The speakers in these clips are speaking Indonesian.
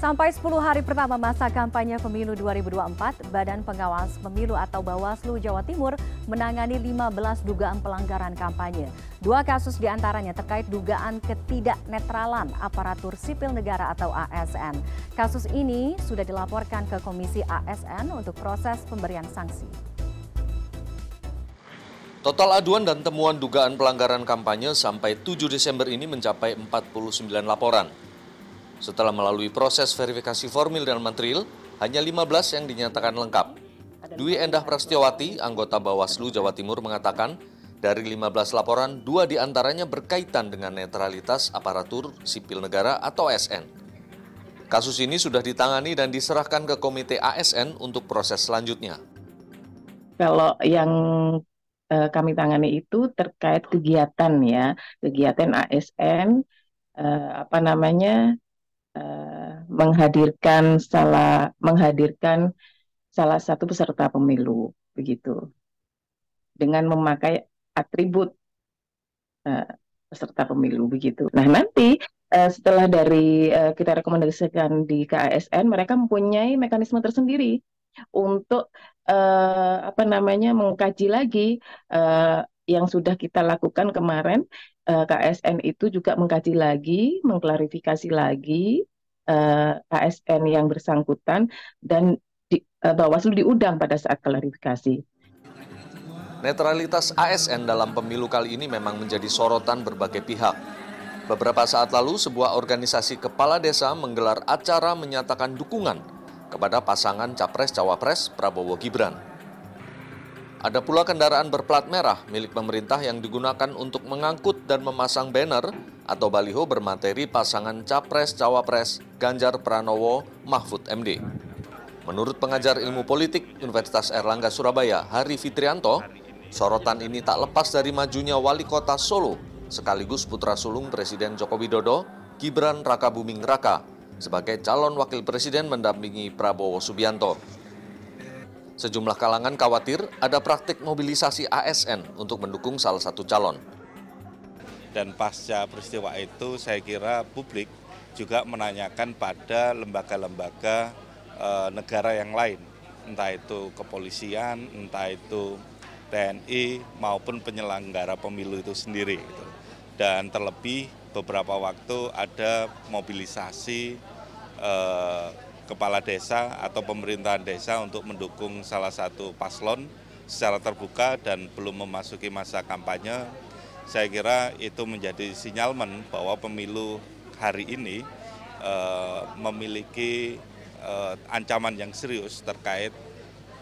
Sampai 10 hari pertama masa kampanye pemilu 2024, Badan Pengawas Pemilu atau Bawaslu Jawa Timur menangani 15 dugaan pelanggaran kampanye. Dua kasus di antaranya terkait dugaan ketidaknetralan aparatur sipil negara atau ASN. Kasus ini sudah dilaporkan ke Komisi ASN untuk proses pemberian sanksi. Total aduan dan temuan dugaan pelanggaran kampanye sampai 7 Desember ini mencapai 49 laporan. Setelah melalui proses verifikasi formil dan material, hanya 15 yang dinyatakan lengkap. Dwi Endah Prastiawati, anggota Bawaslu Jawa Timur mengatakan, dari 15 laporan, dua di antaranya berkaitan dengan netralitas aparatur sipil negara atau ASN. Kasus ini sudah ditangani dan diserahkan ke Komite ASN untuk proses selanjutnya. Kalau yang eh, kami tangani itu terkait kegiatan ya, kegiatan ASN, eh, apa namanya, uh, menghadirkan salah menghadirkan salah satu peserta pemilu begitu dengan memakai atribut uh, peserta pemilu begitu. Nah nanti uh, setelah dari uh, kita rekomendasikan di KASN mereka mempunyai mekanisme tersendiri untuk uh, apa namanya mengkaji lagi yang sudah kita lakukan kemarin uh, eh, KSN itu juga mengkaji lagi, mengklarifikasi lagi uh, eh, KSN yang bersangkutan dan di, uh, Bawaslu diundang pada saat klarifikasi. Netralitas ASN dalam pemilu kali ini memang menjadi sorotan berbagai pihak. Beberapa saat lalu, sebuah organisasi kepala desa menggelar acara menyatakan dukungan kepada pasangan Capres-Cawapres Prabowo Gibran. Ada pula kendaraan berplat merah milik pemerintah yang digunakan untuk mengangkut dan memasang banner atau baliho bermateri pasangan Capres-Cawapres Ganjar Pranowo Mahfud MD. Menurut pengajar ilmu politik Universitas Erlangga Surabaya, Hari Fitrianto, sorotan ini tak lepas dari majunya wali kota Solo sekaligus putra sulung Presiden Joko Widodo, Gibran Raka Buming Raka, sebagai calon wakil presiden mendampingi Prabowo Subianto. Sejumlah kalangan khawatir ada praktik mobilisasi ASN untuk mendukung salah satu calon. Dan pasca peristiwa itu saya kira publik juga menanyakan pada lembaga-lembaga e, negara yang lain, entah itu kepolisian, entah itu TNI maupun penyelenggara pemilu itu sendiri. Gitu. Dan terlebih beberapa waktu ada mobilisasi e, kepala desa atau pemerintahan desa untuk mendukung salah satu paslon secara terbuka dan belum memasuki masa kampanye, saya kira itu menjadi sinyalmen bahwa pemilu hari ini uh, memiliki uh, ancaman yang serius terkait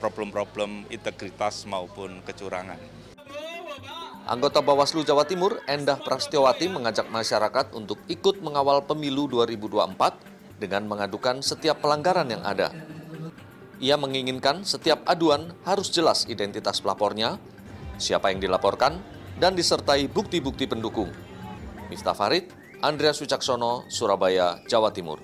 problem-problem integritas maupun kecurangan. Anggota Bawaslu Jawa Timur, Endah Prastiawati mengajak masyarakat untuk ikut mengawal pemilu 2024 dengan mengadukan setiap pelanggaran yang ada. Ia menginginkan setiap aduan harus jelas identitas pelapornya, siapa yang dilaporkan, dan disertai bukti-bukti pendukung. Miftah Farid, Andreas Wicaksono, Surabaya, Jawa Timur.